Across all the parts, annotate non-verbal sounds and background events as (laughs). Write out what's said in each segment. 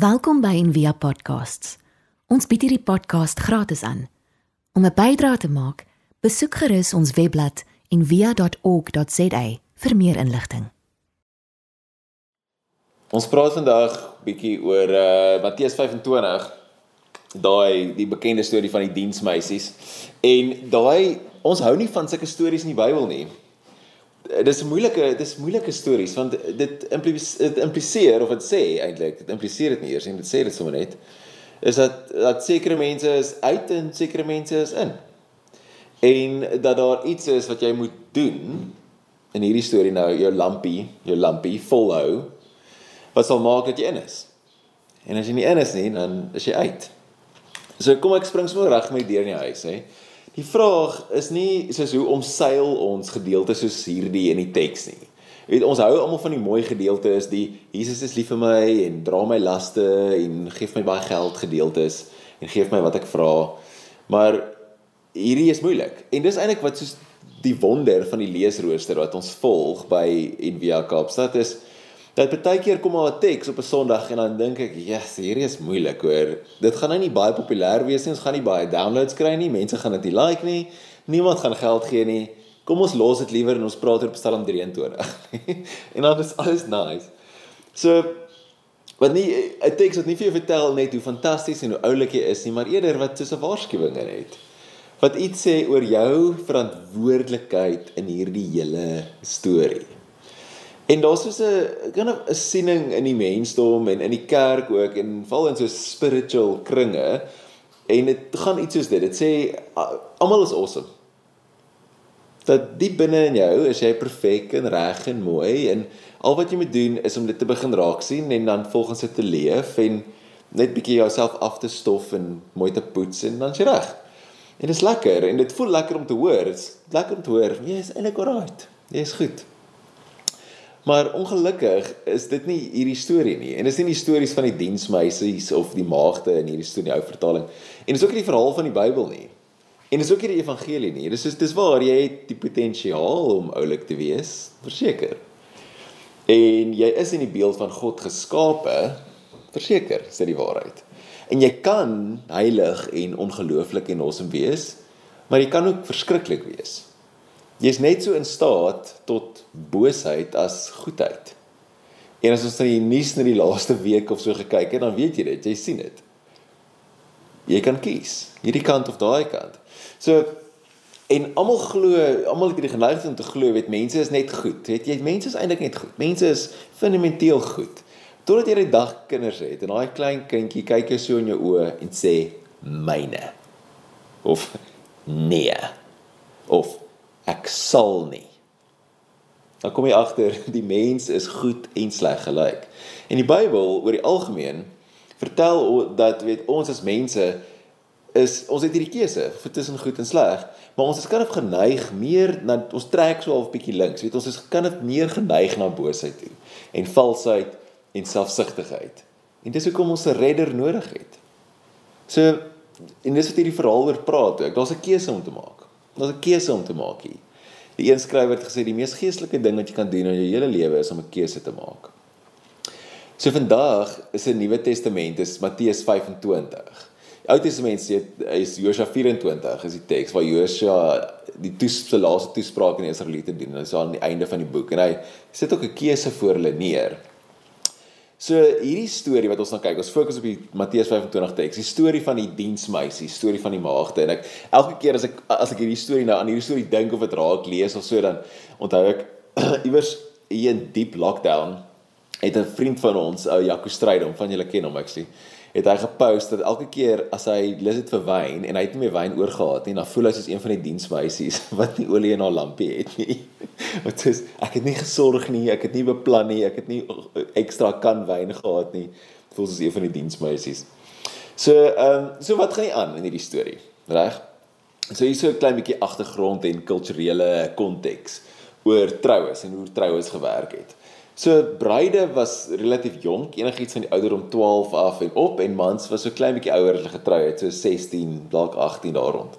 Welkom by Envia Podcasts. Ons bied hierdie podcast gratis aan. Om 'n bydrae te maak, besoek gerus ons webblad en via.org.za vir meer inligting. Ons praat vandag bietjie oor uh Matteus 25. Daai die bekende storie van die diensmeisies. En daai ons hou nie van sulke stories in die Bybel nie. Dis 'n moeilike dis moeilike stories want dit impliseer, impliseer of dit sê eintlik, dit impliseer dit nie eers en dit sê dit sommer net is dat dat sekere mense is uit en sekere mense is in en dat daar iets is wat jy moet doen in hierdie storie nou jou lampie, jou lampie volhou wat sal maak dat jy in is. En as jy nie in is nie, dan is jy uit. So kom ek spring sommer reg met die deur in die huis, hè. Die vraag is nie soos hoe omseil ons gedeeltes soos hierdie in die teks nie. Jy weet ons hou almal van die mooi gedeeltes, die Jesus is lief vir my en dra my laste en gee my baie geld gedeeltes en gee my wat ek vra. Maar hierdie is moeilik. En dis eintlik wat soos die wonder van die leesrooster wat ons volg by Envia Kaapstad is dat baie keer kom maar 'n teks op 'n Sondag en dan dink ek, "Yes, hierdie is moeilik hoor. Dit gaan nou nie baie populêr wees nie. Ons gaan nie baie downloads kry nie. Mense gaan dit nie like nie. Niemand gaan geld gee nie. Kom ons los dit liewer en ons praat oor Psalm 23." (laughs) en dan is alles nice. So wat nie 'n teks wat nie vir jou vertel net hoe fantasties en hoe oulik jy is nie, maar eerder wat soos 'n waarskuwing het wat iets sê oor jou verantwoordelikheid in hierdie hele storie. En daar's so 'n kind of 'n siening in die mensdom en in die kerk ook en val in so spiritual kringe en dit gaan iets soos dit. Dit sê almal is awesome. Dat diep binne in jou is jy perfek en reg en mooi en al wat jy moet doen is om dit te begin raak sien en dan volgens dit te leef en net bietjie jouself af te stof en mooi te poets en dan is jy reg. En dit is lekker en dit voel lekker om te hoor. Dit is lekker om te hoor. Jy is eintlik alright. Jy is goed. Maar ongelukkig is dit nie hierdie storie nie. En dis nie die stories van die diensmeisies of die maagde in hierdie storie ou vertaling. En dis ook nie die verhaal van die Bybel nie. En dis ook nie die evangelie nie. Dis is dis waar jy het die potensiaal om oulik te wees, verseker. En jy is in die beeld van God geskape, verseker, is dit die waarheid. En jy kan heilig en ongelooflik en awesome wees, maar jy kan ook verskriklik wees. Jy's net so in staat tot boosheid as goedheid. En as ons na die nuus in die laaste week of so gekyk het, dan weet jy dit, jy sien dit. Jy kan kies, hierdie kant of daai kant. So en almal glo, almal het hierdie geneigtheid om te glo, weet mense is net goed. Het jy mense is eintlik net goed. Mense is fundamenteel goed. Totdat jy 'n dag kinders het en daai klein kindjie kyk jou so in jou oë en sê myne. Of nee. Of ek sal nie. Dan kom jy agter (laughs) die mens is goed en sleg gelyk. En die Bybel oor die algemeen vertel dat weet ons as mense is ons het hierdie keuse tussen goed en sleg, maar ons is kan of geneig meer na ons trek so half bietjie links. Weet ons is kan of meer geneig na boosheid toe en valsheid en selfsugtigheid. En dis hoekom ons 'n redder nodig het. So en dis wat hierdie verhaal oor praat ook. Daar's 'n keuse om te maak. Daar's 'n keuse om te maak hier. Die een skrywer het gesê die mees geestelike ding wat jy kan doen in jou hele lewe is om 'n keuse te maak. So vandag is 'n Nuwe Testament is Matteus 25. Die Ou Testament sê is Josua 24 is die teks waar Josua die toes, laaste toespraak aan die Israeliete doen. Dit is aan die einde van die boek en hy sit ook 'n keuse voor hulle neer. So hierdie storie wat ons nou kyk, ons fokus op die Matteus 25 teks, die storie van die diensmeisie, die storie van die maagde. En ek elke keer as ek as ek hierdie storie nou aan hierdie storie dink of dit raak lees of so dan onthou ek (clears throat) iewers hier in diep lockdown het 'n vriend van ons, ou Jaco Strydom, van julle ken hom ek sê het hy gepost dat elke keer as hy lus het vir wyn en hy het nie meer wyn oorgehad nie, dan voel hy soos een van die diensmeisies (laughs) wat nie olie in haar lampie het nie. (laughs) Wat sê ek het nie gesorg nie, ek het nie beplan nie, ek het nie ekstra kan wyn gehad nie. Voel soos een van die diensmeisies. So, ehm, um, so wat gaan nie aan in hierdie storie, reg? So hier so 'n klein bietjie agtergrond en kulturele konteks oor troues en hoe troues gewerk het. So bruide was relatief jonk, enigiets van die ouderdom 12 af en op en mans was so klein bietjie ouer as hulle getrou het, so 16, dalk 18 daar rond.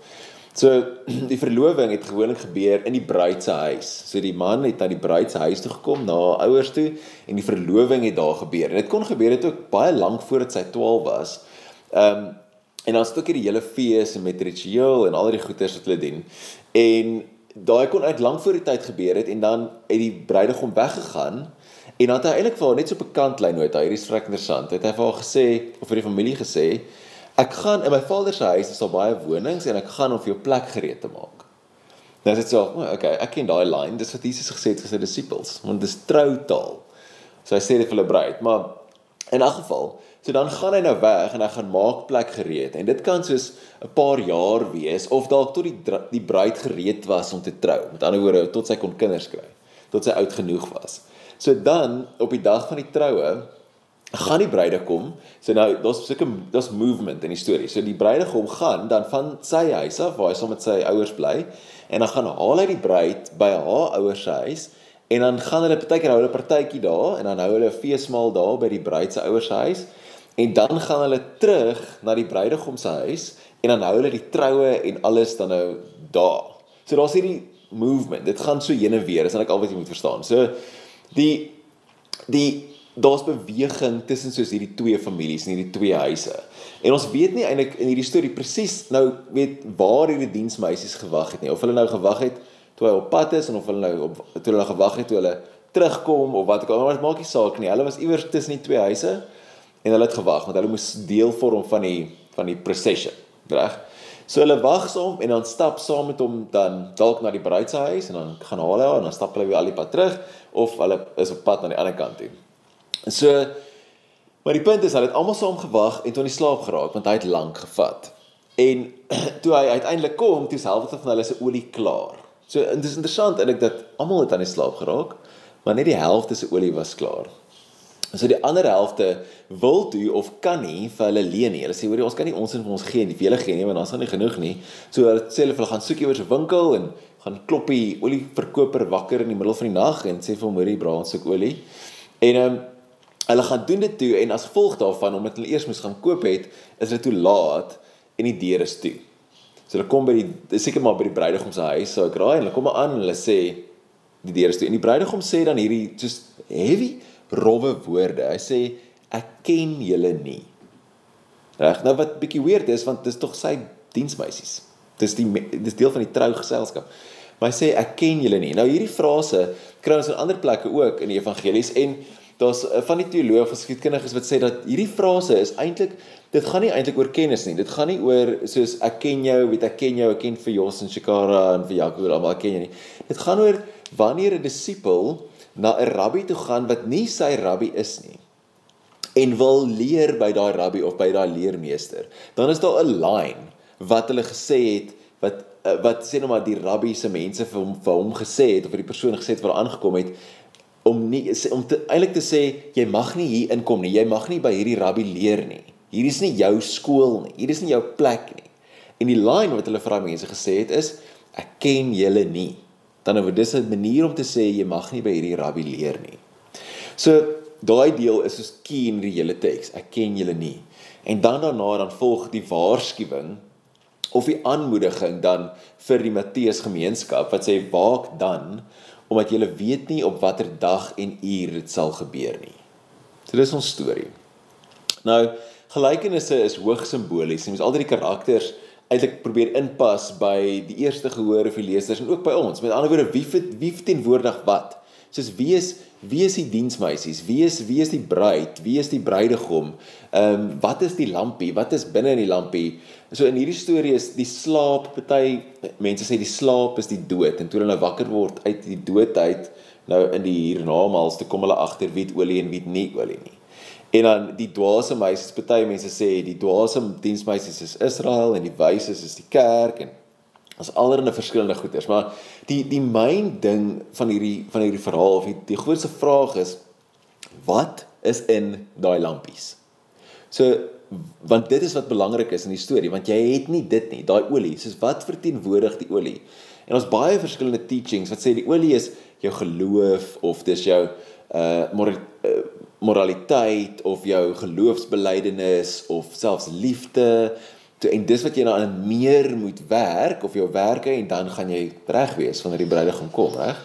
So (clears throat) die verloving het gewoonlik gebeur in die bruid se huis. So die man het na die bruid se huis toe gekom, na haar ouers toe en die verloving het daar gebeur. En dit kon gebeur het ook baie lank voordat sy 12 was. Ehm um, en dan stukkie die hele fees en met ritueel en al die goeders wat hulle doen. En daai kon uit lank voor die tyd gebeur het en dan het die bruidegom weggegaan en dan het hy eintlik vir haar net so op 'n kantlyn nooit, hierdie is vrek interessant. Het hy vir haar gesê of vir die familie gesê Ek gaan in my vader se huis, is daar baie wonings en ek gaan om vir jou plek gereed te maak. Nou sê so, oh, okay, ek ken daai line, dis wat Jesus gesê het vir sy disippels, want dis troutaal. So hy sê dit vir hulle bruid, maar in 'n geval, so dan gaan hy nou weg en hy gaan maak plek gereed en dit kan soos 'n paar jaar wees of dalk tot die die bruid gereed was om te trou. Met ander woorde, tot sy kon kinders kry, tot sy oud genoeg was. So dan op die dag van die troue gaan die bruidegom, so nou daar's sulke daar's movement in die storie. So die bruidegom gaan dan van sy huis af waar hy saam met sy ouers bly en dan gaan haal hy die bruid by haar ouers se huis en dan gaan hulle partykeer hou hulle partytjie daar en dan hou hulle 'n feesmaal daar by die bruid se ouers se huis en dan gaan hulle terug na die bruidegom se huis en dan hou hulle die troue en alles dan nou daar. So daar's hierdie movement. Dit gaan so heen en weer, is net al wat jy moet verstaan. So die die daar's beweging tussen soos hierdie twee families en hierdie twee huise. En ons weet nie eintlik in hierdie storie presies nou weet waar hierdie diensmeisies gewag het nie. Of hulle nou gewag het toe hy op pad is en of hulle nou op toe hulle gewag het toe hulle terugkom of wat ek maar dit maak nie saak nie. Hulle was iewers tussen die twee huise en hulle het gewag want hulle moes deel vorm van die van die procession, reg? So hulle wag saam en dan stap saam met hom dan dalk na die bruid se huis en dan gaan hulle en dan stap hulle weer al die pad terug of hulle is op pad na die ander kant toe. So maar die punt is hulle het almal saam gewag en toe in slaap geraak want hy het lank gevat. En (clears throat) toe hy uiteindelik kom, toe is helfte van hulle se olie klaar. So dit is interessant eintlik dat almal het aan die slaap geraak, maar net die helfte se olie was klaar. So die ander helfte wil toe of kan nie vir hulle leen nie. Hulle sê hoor jy ons kan nie ons in ons gee nie, vir hulle gee nie want ons het nie genoeg nie. So hulle sê hulle gaan soek iewers 'n winkel en gaan kloppie olieverkoper wakker in die middel van die nag en sê vir hom hoor jy braai soek olie. En ehm um, hulle gaan doen dit toe en as gevolg daarvan omdat hulle eers moes gaan koop het, is dit toe laat en die deure is toe. So hulle kom by die seker maar by die bruidegom se huis, so ek raai hulle kom aan en hulle sê die deure is toe en die bruidegom sê dan hierdie soos heavy rowwe woorde. Hy sê ek ken julle nie. Reg, nou wat bietjie weird is want dis tog sy diensmeisies. Dis die dis deel van die trougeselskap. Maar hy sê ek ken julle nie. Nou hierdie frase kry ons in ander plekke ook in die evangelies en daar's eh, van die teoloë of geskiedkundiges wat sê dat hierdie frase is eintlik dit gaan nie eintlik oor kennis nie. Dit gaan nie oor soos ek ken jou, weet ek ken jou, ek ken vir Jos en Shikara en vir Jaco, almal ken jy nie. Dit gaan oor wanneer 'n disipel na 'n rabbi toe gaan wat nie sy rabbi is nie en wil leer by daai rabbi of by daai leermeester. Dan is daar 'n line wat hulle gesê het wat eh, wat sê nou maar die rabbi se mense vir hom vir hom gesê het of vir die persoon gesê het wat aangekom het om nie om te eintlik te sê jy mag nie hier inkom nie. Jy mag nie by hierdie rabbi leer nie. Hier is nie jou skool nie. Hier is nie jou plek nie. En die line wat hulle vir daai mense gesê het is ek ken julle nie. Dan oor dis 'n manier om te sê jy mag nie by hierdie rabbi leer nie. So daai deel is soos key in die hele teks. Ek ken julle nie. En dan daarna dan volg die waarskuwing of die aanmoediging dan vir die Matteus gemeenskap wat sê waak dan omdat jy weet nie op watter dag en uur dit sal gebeur nie. So dis ons storie. Nou, gelykenisse is hoogs simbolies. Jy moet altyd die karakters eintlik probeer inpas by die eerste gehoor of die lesers en ook by ons. Met ander woorde, wie wie verteenwoordig wat? Soos wie is wie is die diensmeisies? Wie is wie is die bruid? Wie is die bruidegom? Ehm um, wat is die lampie? Wat is binne in die lampie? So in hierdie storie is die slaap, party mense sê die slaap is die dood en toe hulle nou wakker word uit die dood uit, nou in die hiernamaals te kom hulle agter wie olie en wie nie olie nie. En dan die dwaase meisies, party mense sê die dwaase diensmeisies is Israel en die wyses is die kerk en as allerlei verskillende goeters, maar die die myn ding van hierdie van hierdie verhaal of die, die grootste vraag is wat is in daai lampies? So want dit is wat belangrik is in die storie want jy het nie dit nie daai olie soos wat verteenwoordig die olie en ons baie verskillende teachings wat sê die olie is jou geloof of dis jou uh, moral, uh moraliteit of jou geloofsbelijdenis of selfs liefde Toe en dis wat jy nou aan meer moet werk of jou werke en dan gaan jy reg wees wanneer die bruidegom kom, reg?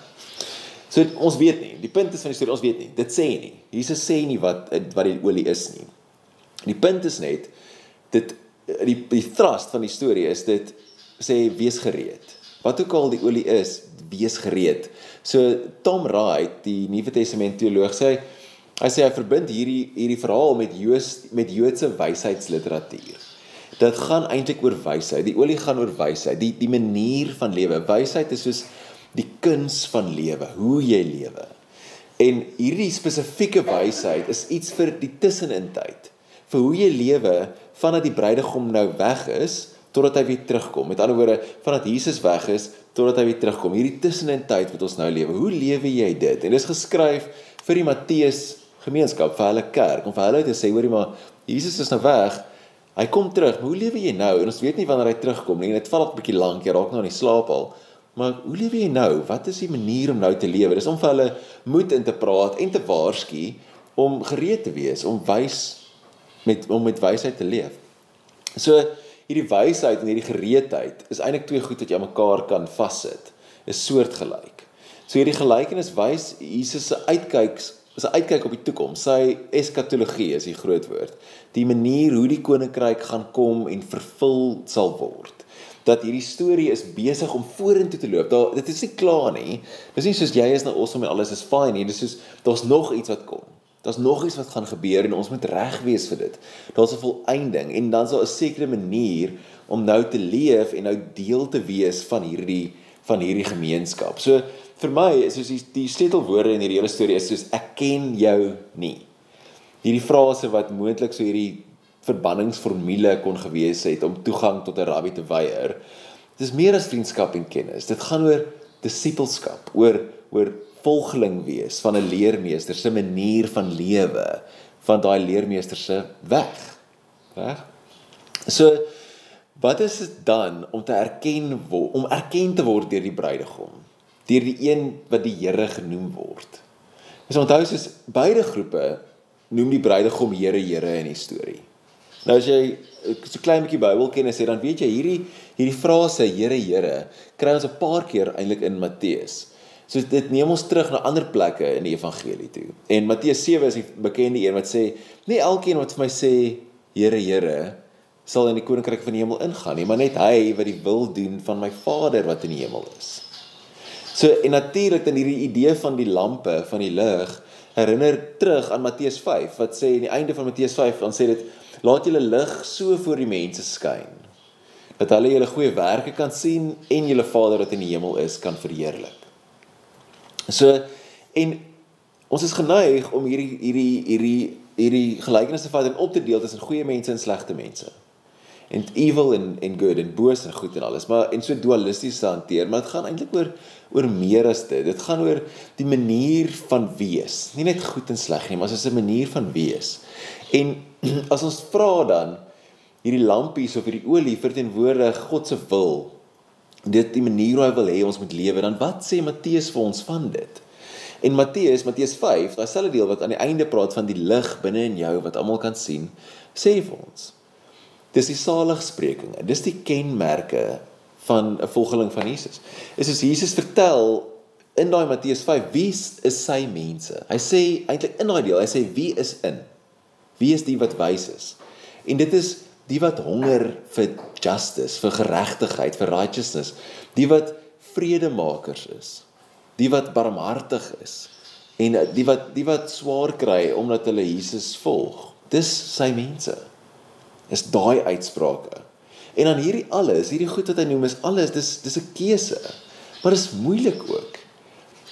So ons weet nie. Die punt is van die storie, ons weet nie. Dit sê nie. Jesus sê nie wat wat die olie is nie. Die punt is net dit die die thrust van die storie is dit sê wees gereed. Wat ook al die olie is, wees gereed. So Tom Wright, die Nuwe Testament teoloog sê hy sê hy verbind hierdie hierdie verhaal met Joos met Joodse wysheidsliteratuur. Dit gaan eintlik oor wysheid. Die olie gaan oor wysheid, die die manier van lewe. Wysheid is soos die kuns van lewe, hoe jy lewe. En hierdie spesifieke wysheid is iets vir die tussenin tyd. Vir hoe jy lewe vandat die bruidegom nou weg is totdat hy weer terugkom. Met ander woorde, vandat Jesus weg is totdat hy weer terugkom. Hierdie tussenin tyd wat ons nou lewe. Hoe lewe jy dit? En dis geskryf vir die Matteus gemeenskap, vir hulle kerk, om vir hulle te sê, hoorie maar, Jesus is nou weg. Hy kom terug. Maar hoe lewe jy nou? En ons weet nie wanneer hy terugkom nie. Dit val dalk 'n bietjie lank. Jy raak nou in die slaap al. Maar hoe lewe jy nou? Wat is die manier om nou te lewe? Dis om vir hulle moed in te praat en te waarsku om gereed te wees, om wys met om met wysheid te leef. So hierdie wysheid en hierdie gereedheid is eintlik twee goed wat jy aan mekaar kan vassit. Is soortgelyk. So hierdie gelykenis wys Jesus se uitkyks is 'n uitkyk op die toekoms. Sy eskatologie is die groot woord. Die manier hoe die koninkryk gaan kom en vervul sal word. Dat hierdie storie is besig om vorentoe te loop. Daar dit is nie klaar nie. Dis nie soos jy is nou awesome en alles is fine nie. Dis soos daar's nog iets wat kom. Daar's nog iets wat gaan gebeur en ons moet reg wees vir dit. Daar's 'n volëinding en dan sal 'n sekere manier om nou te leef en nou deel te wees van hierdie van hierdie gemeenskap. So vir my is soos die, die sleutelwoorde in hierdie hele storie is soos ek ken jou nie. Hierdie frase wat moontlik so hierdie verbanningsformule kon gewees het om toegang tot 'n rabbi te weier. Dit is meer as vriendskap en kennis. Dit gaan oor disipelskap, oor oor volgeling wees van 'n leermeester se manier van lewe, van daai leermeester se weg. Reg? So wat is dit dan om te erken om erken te word deur die bruidegom? Deur die een wat die Here genoem word. Ons onthou soos beide groepe noem die bruidegom Here Here in die storie. Nou as jy so klein bietjie Bybelkennis het, dan weet jy hierdie hierdie frase Here Here kry ons 'n paar keer eintlik in Matteus. So dit neem ons terug na ander plekke in die evangelie toe. En Matteus 7 is die bekende een wat sê, nie elkeen wat vir my sê Here Here sal in die koninkryk van die hemel ingaan nie, maar net hy wat die wil doen van my Vader wat in die hemel is. So en natuurlik dan hierdie idee van die lampe van die lig herinner terug aan Matteus 5 wat sê aan die einde van Matteus 5 dan sê dit laat julle lig so voor die mense skyn dat hulle julle goeie werke kan sien en julle Vader wat in die hemel is kan verheerlik. So en ons is geneig om hierdie hierdie hierdie hierdie gelykenisse vat en op te deel tussen goeie mense en slegte mense en evil en en good en boos en goed en alles maar en so dualisties te hanteer maar dit gaan eintlik oor oor meer as dit. Dit gaan oor die manier van wees. Nie net goed en sleg nie maar is 'n manier van wees. En (clears throat) as ons vra dan hierdie lampies of hierdie olie verteenwoordig God se wil dit die manier hoe hy wil hê ons moet lewe dan wat sê Matteus vir ons van dit? En Matteus, Matteus 5, daai selfde deel wat aan die einde praat van die lig binne in jou wat almal kan sien, sê vir ons Dis die saligsprekinge. Dis die kenmerke van 'n volgeling van Jesus. Is as Jesus vertel in daai Matteus 5 wie is sy mense. Hy sê eintlik in daai deel, hy sê wie is in? Wie is die wat wys is? En dit is die wat honger vir justice, vir geregtigheid, vir righteousness, die wat vredemakers is, die wat barmhartig is en die wat die wat swaar kry omdat hulle Jesus volg. Dis sy mense is daai uitsprake. En dan hierdie alles, hierdie goed wat hy noem is alles, dis dis 'n keuse. Maar dit is moeilik ook.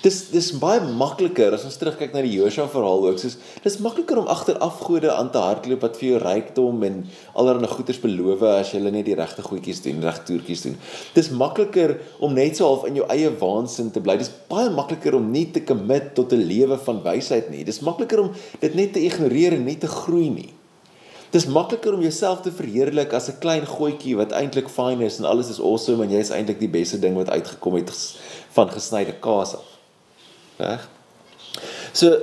Dis dis baie makliker as ons terugkyk na die Josua verhaal ook, soos dis makliker om agter afgode aan te hardloop wat vir jou rykdom en allerlei goederes beloof as jy net die regte goedjies doen, reg toertjies doen. Dis makliker om net so half in jou eie waansin te bly. Dis baie makliker om nie te commit tot 'n lewe van wysheid nie. Dis makliker om dit net te ignoreer en nie te groei nie. Dis makliker om jouself te verheerlik as 'n klein goetjie wat eintlik fyn is en alles is awesome en jy is eintlik die beste ding wat uitgekom het van gesnyde kaas af. Reg? So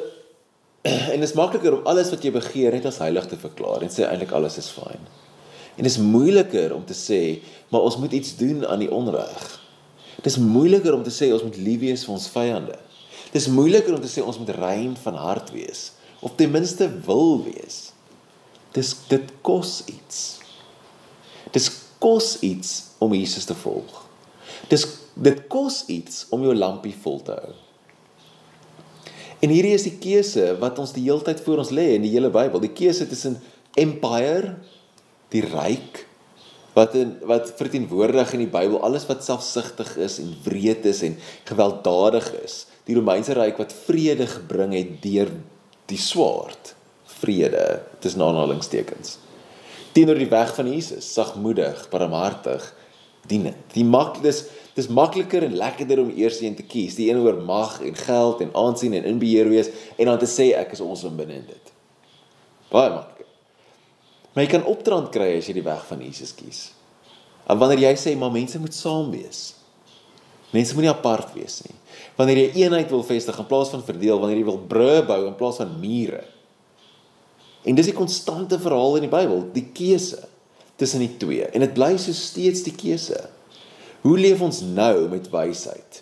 (clears throat) en dit is makliker om alles wat jy begeer net as heilig te verklaar en sê eintlik alles is fyn. En dit is moeiliker om te sê, maar ons moet iets doen aan die onreg. Dit is moeiliker om te sê ons moet lief wees vir ons vyande. Dit is moeiliker om te sê ons moet rein van hart wees of ten minste wil wees. Dis dit kos iets. Dis kos iets om Jesus te volg. Dis dit kos iets om jou lampie vol te hou. En hierdie is die keuse wat ons die hele tyd voor ons lê in die hele Bybel, die keuse tussen empire, die ryk wat in wat verteenwoordig in die Bybel alles wat selfsugtig is en wreed is en gewelddadig is. Die Romeinse ryk wat vrede gebring het deur die swaard. Vrede tussen aanhalingstekens. Teenoor die weg van Jesus, sagmoedig, barmhartig, dienend. Die maklikes dis makliker en lekkerder om eers een te kies, die een oor mag en geld en aansien en inbeheer wees en dan te sê ek is ons binne in dit. Baie makliker. Maar jy kan opdraand kry as jy die weg van Jesus kies. En wanneer jy sê maar mense moet saam wees. Mense moenie apart wees nie. Wanneer jy eenheid wil vestig in plaas van verdeel, wanneer jy wil brûe bou in plaas van mure. En dis die konstante verhaal in die Bybel, die keuse tussen die twee. En dit bly so steeds die keuse. Hoe leef ons nou met wysheid?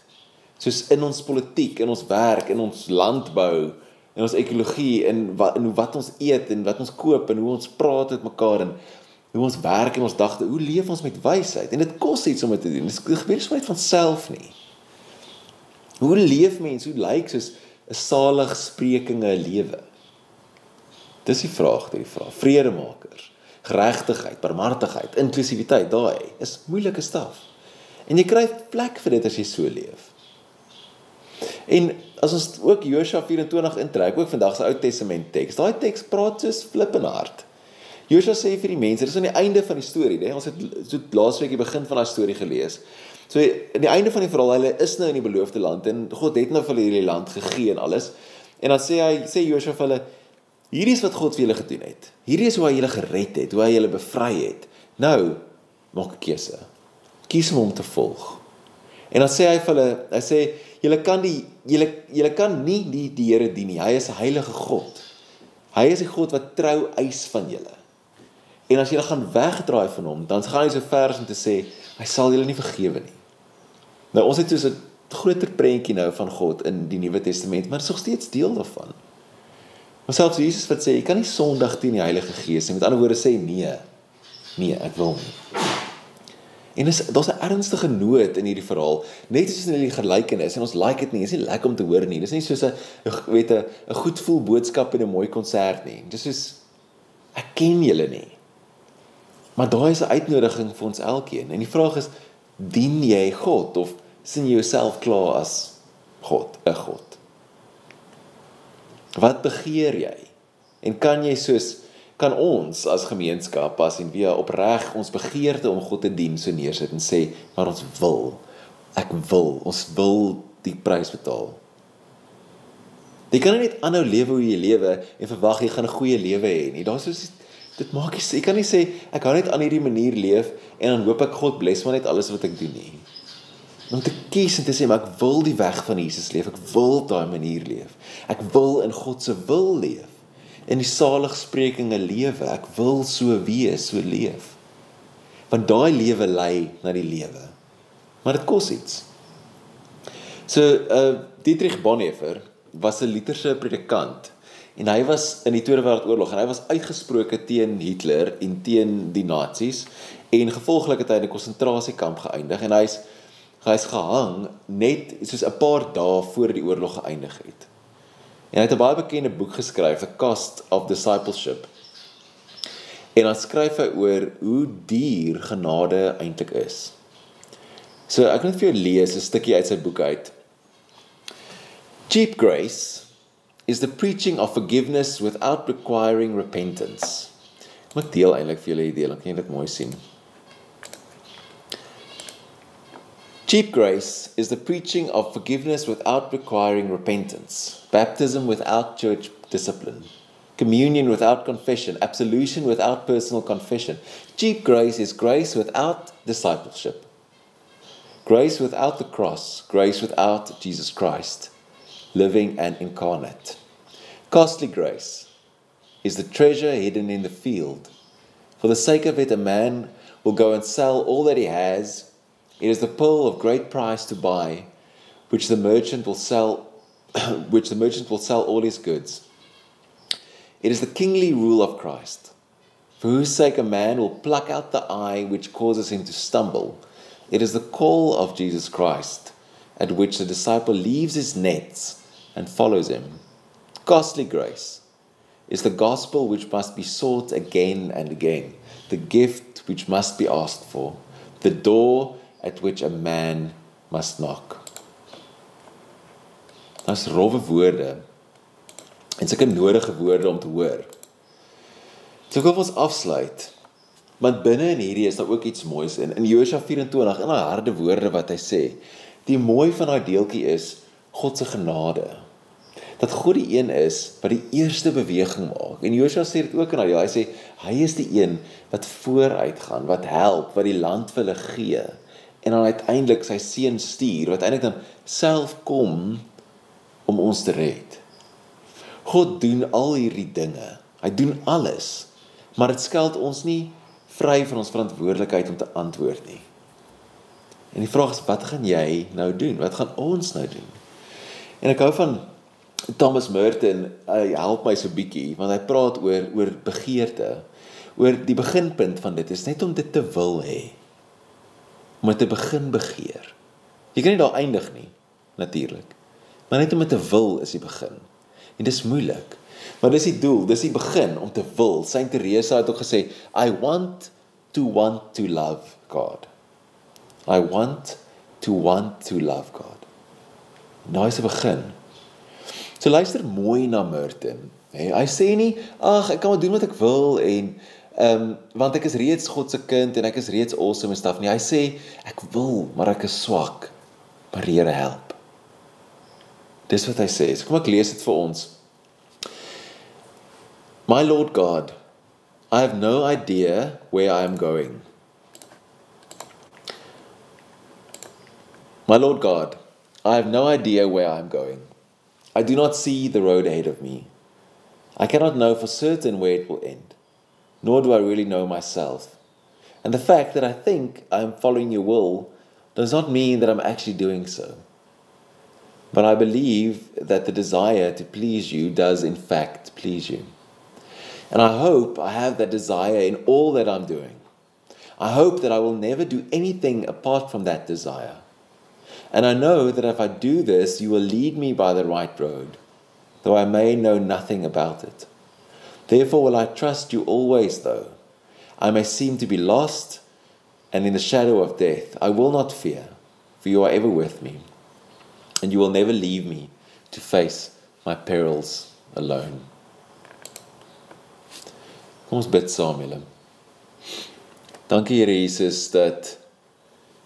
Soos in ons politiek, in ons werk, in ons landbou, in ons ekologie en wat en wat ons eet en wat ons koop en hoe ons praat met mekaar en hoe ons werk en ons dagte, hoe leef ons met wysheid? En dit kos iets om dit te doen. Dit gebeur nie net van self nie. Hoe leef mens? Hoe lyk soos 'n salig sprekinge lewe? Dis die vraag, die vraag. Vredemakers, geregtigheid, barmhartigheid, inklusiwiteit, daai is moeilike staf. En jy kry plek vir dit as jy so leef. En as ons ook Josua 24 intrek, ook vandag se Ou Testament teks, daai teks praat soos flippend hard. Josua sê vir die mense, dis aan die einde van die storie, né? Ons het so laasweek die begin van daai storie gelees. So aan die einde van die verhaal, hulle is nou in die beloofde land en God het nou vir hulle hierdie land gegee en alles. En dan sê hy, sê Josua vir hulle, hierdie is wat God vir julle gedoen het. Hierdie is hoe hy julle gered het, hoe hy julle bevry het. Nou maak 'n keuse. Kies om hom te volg. En dan sê hy vir hulle, hy sê julle kan die julle julle kan nie die die Here dien nie. Hy is 'n heilige God. Hy is die God wat trou eis van julle. En as julle gaan wegdraai van hom, dan gaan hy so ver om te sê hy sal julle nie vergewe nie. Nou ons het so 'n groter prentjie nou van God in die Nuwe Testament, maar dit is nog steeds deel daarvan. Maar selfs Jesus wat sê jy kan nie sondig teen die Heilige Gees nie. Met ander woorde sê nee. Nee, ek wil nie. En is daar's 'n ernstige noot in hierdie verhaal, net soos in die gelykenis en ons like dit nie, is nie lekker om te hoor nie. Dis nie soos 'n weet 'n 'n goed voel boodskap in 'n mooi konsert nie. Dis soos ek ken julle nie. Maar daai is 'n uitnodiging vir ons elkeen. En die vraag is, dien jy God of sien jy jouself klaar as God, 'n God? Wat begeer jy? En kan jy soos kan ons as gemeenskap as en weer opreg ons begeerte om God te dien so neersit en sê maar ons wil ek wil ons wil die prys betaal. Jy kan nie net aanhou lewe hoe jy lewe en verwag jy gaan 'n goeie lewe hê nie. Daar's so dit maak jy jy kan nie sê ek hou net aan hierdie manier leef en dan hoop ek God bless maar net alles wat ek doen nie. Om te kies en te sê maar ek wil die weg van Jesus leef. Ek wil daai manier leef. Ek wil in God se wil leef in die saligsprekinge lewe. Ek wil so wees, so leef. Want daai lewe lei na die lewe. Maar dit kos iets. So uh Dietrich Bonhoeffer was 'n Lutherse predikant en hy was in die Tweede Wêreldoorlog en hy was uitgesproke teen Hitler en teen die nasies en gevolglik het hy in 'n konsentrasiekamp geëindig en hy's hy's gehang net soos 'n paar dae voor die oorlog geëindig het. En hy het 'n baie bekende boek geskryf, The Cost of Discipleship. En dan skryf hy oor hoe duur genade eintlik is. So ek wil net vir jou lees 'n stukkie uit sy boek uit. Cheap grace is the preaching of forgiveness without requiring repentance. Moet deel eintlik vir julle hierdie deel, kan jy dit mooi sien? Cheap grace is the preaching of forgiveness without requiring repentance, baptism without church discipline, communion without confession, absolution without personal confession. Cheap grace is grace without discipleship, grace without the cross, grace without Jesus Christ, living and incarnate. Costly grace is the treasure hidden in the field, For the sake of it, a man will go and sell all that he has. It is the pearl of great price to buy, which the merchant will sell, (clears throat) which the merchant will sell all his goods. It is the kingly rule of Christ, for whose sake a man will pluck out the eye which causes him to stumble. It is the call of Jesus Christ, at which the disciple leaves his nets and follows him. Costly grace is the gospel which must be sought again and again, the gift which must be asked for, the door at which a man must knock. Dis rowwe woorde. En sulke nodige woorde om te hoor. So kom ons afsluit. Want binne in hierdie is daar ook iets moois in in Josua 24 in daai harde woorde wat hy sê. Die mooi van daai deeltjie is God se genade dat God die een is wat die eerste beweging maak. En Josua sê dit ook in daai hy sê hy is die een wat vooruit gaan, wat help, wat die land vir hulle gee en dan uiteindelik sy seun stuur wat eintlik dan self kom om ons te red. God doen al hierdie dinge. Hy doen alles. Maar dit skeld ons nie vry van ons verantwoordelikheid om te antwoord nie. En die vraag is wat gaan jy nou doen? Wat gaan ons nou doen? En ek hou van Thomas Merton, hy help my so bietjie want hy praat oor oor begeerte. Oor die beginpunt van dit is net om dit te wil hê. Om te begin begeer. Jy kan nie daar eindig nie natuurlik. Maar net om dit te wil is die begin. En dis moeilik. Maar dis die doel, dis die begin om te wil. Saint Teresa het ook gesê, I want to want to love God. I want to want to love God. Nou is die begin. So luister mooi na Merton. Hey, hy sê nie, ag, ek kan maar doen wat ek wil en ehm um, want ek is reeds God se kind en ek is reeds awesome en stuff nie. Hy sê ek wil, maar ek is swak. Maar Here help. Dis wat hy sê. So kom ek lees dit vir ons. My Lord God, I have no idea where I am going. My Lord God, I have no idea where I am going. I do not see the road ahead of me. I cannot know for certain where it will end, nor do I really know myself. And the fact that I think I am following your will does not mean that I'm actually doing so. But I believe that the desire to please you does, in fact, please you. And I hope I have that desire in all that I'm doing. I hope that I will never do anything apart from that desire. And I know that if I do this, you will lead me by the right road, though I may know nothing about it. Therefore will I trust you always, though. I may seem to be lost and in the shadow of death. I will not fear, for you are ever with me, and you will never leave me to face my perils alone. Kom ons bid saam, julle. Dankie Here Jesus dat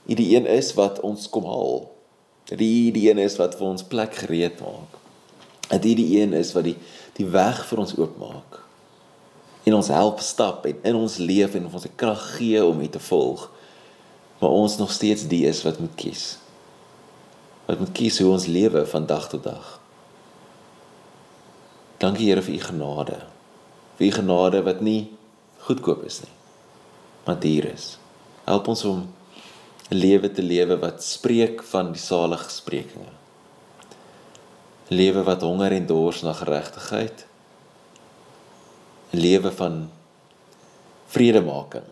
U die een is wat ons kom haal dat U die een is wat vir ons plek gereed maak. Dat U die een is wat die die weg vir ons oopmaak. En ons help stap en in ons leef en ons krag gee om U te volg. Maar ons nog steeds die is wat moet kies. Wat moet kies hoe ons lewe van dag tot dag. Dankie Here vir U genade. Vir U genade wat nie goedkoop is nie. Maar duur is. Help ons om 'n lewe te lewe wat spreek van die salige sprekinge. Lewe wat honger en dors na geregtigheid. 'n Lewe van vredemaking.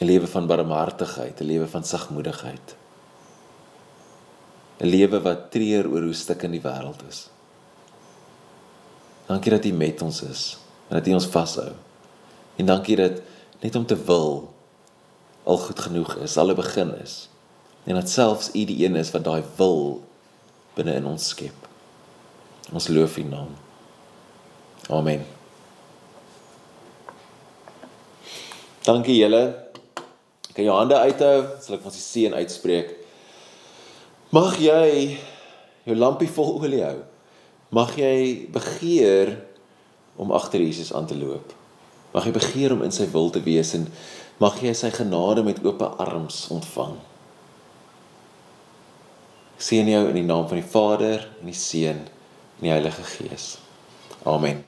'n Lewe van barmhartigheid, 'n lewe van sagmoedigheid. 'n Lewe wat treur oor hoe stik in die wêreld is. Dankie dat U met ons is en dat U ons vashou. En dankie dat net om te wil al goed genoeg is, al 'n begin is. En dat selfs U die een is wat daai wil binne in ons skep. Ons loof U naam. Amen. Dankie julle. Kan jou hande uithou, sal ek ons die seën uitspreek. Mag jy jou lampie vol olie hou. Mag jy begeer om agter Jesus aan te loop. Mag jy begeer om in sy wil te wees en mag jy sy genade met oop arms ontvang. Seën jou in die naam van die Vader en die Seun en die Heilige Gees. Amen.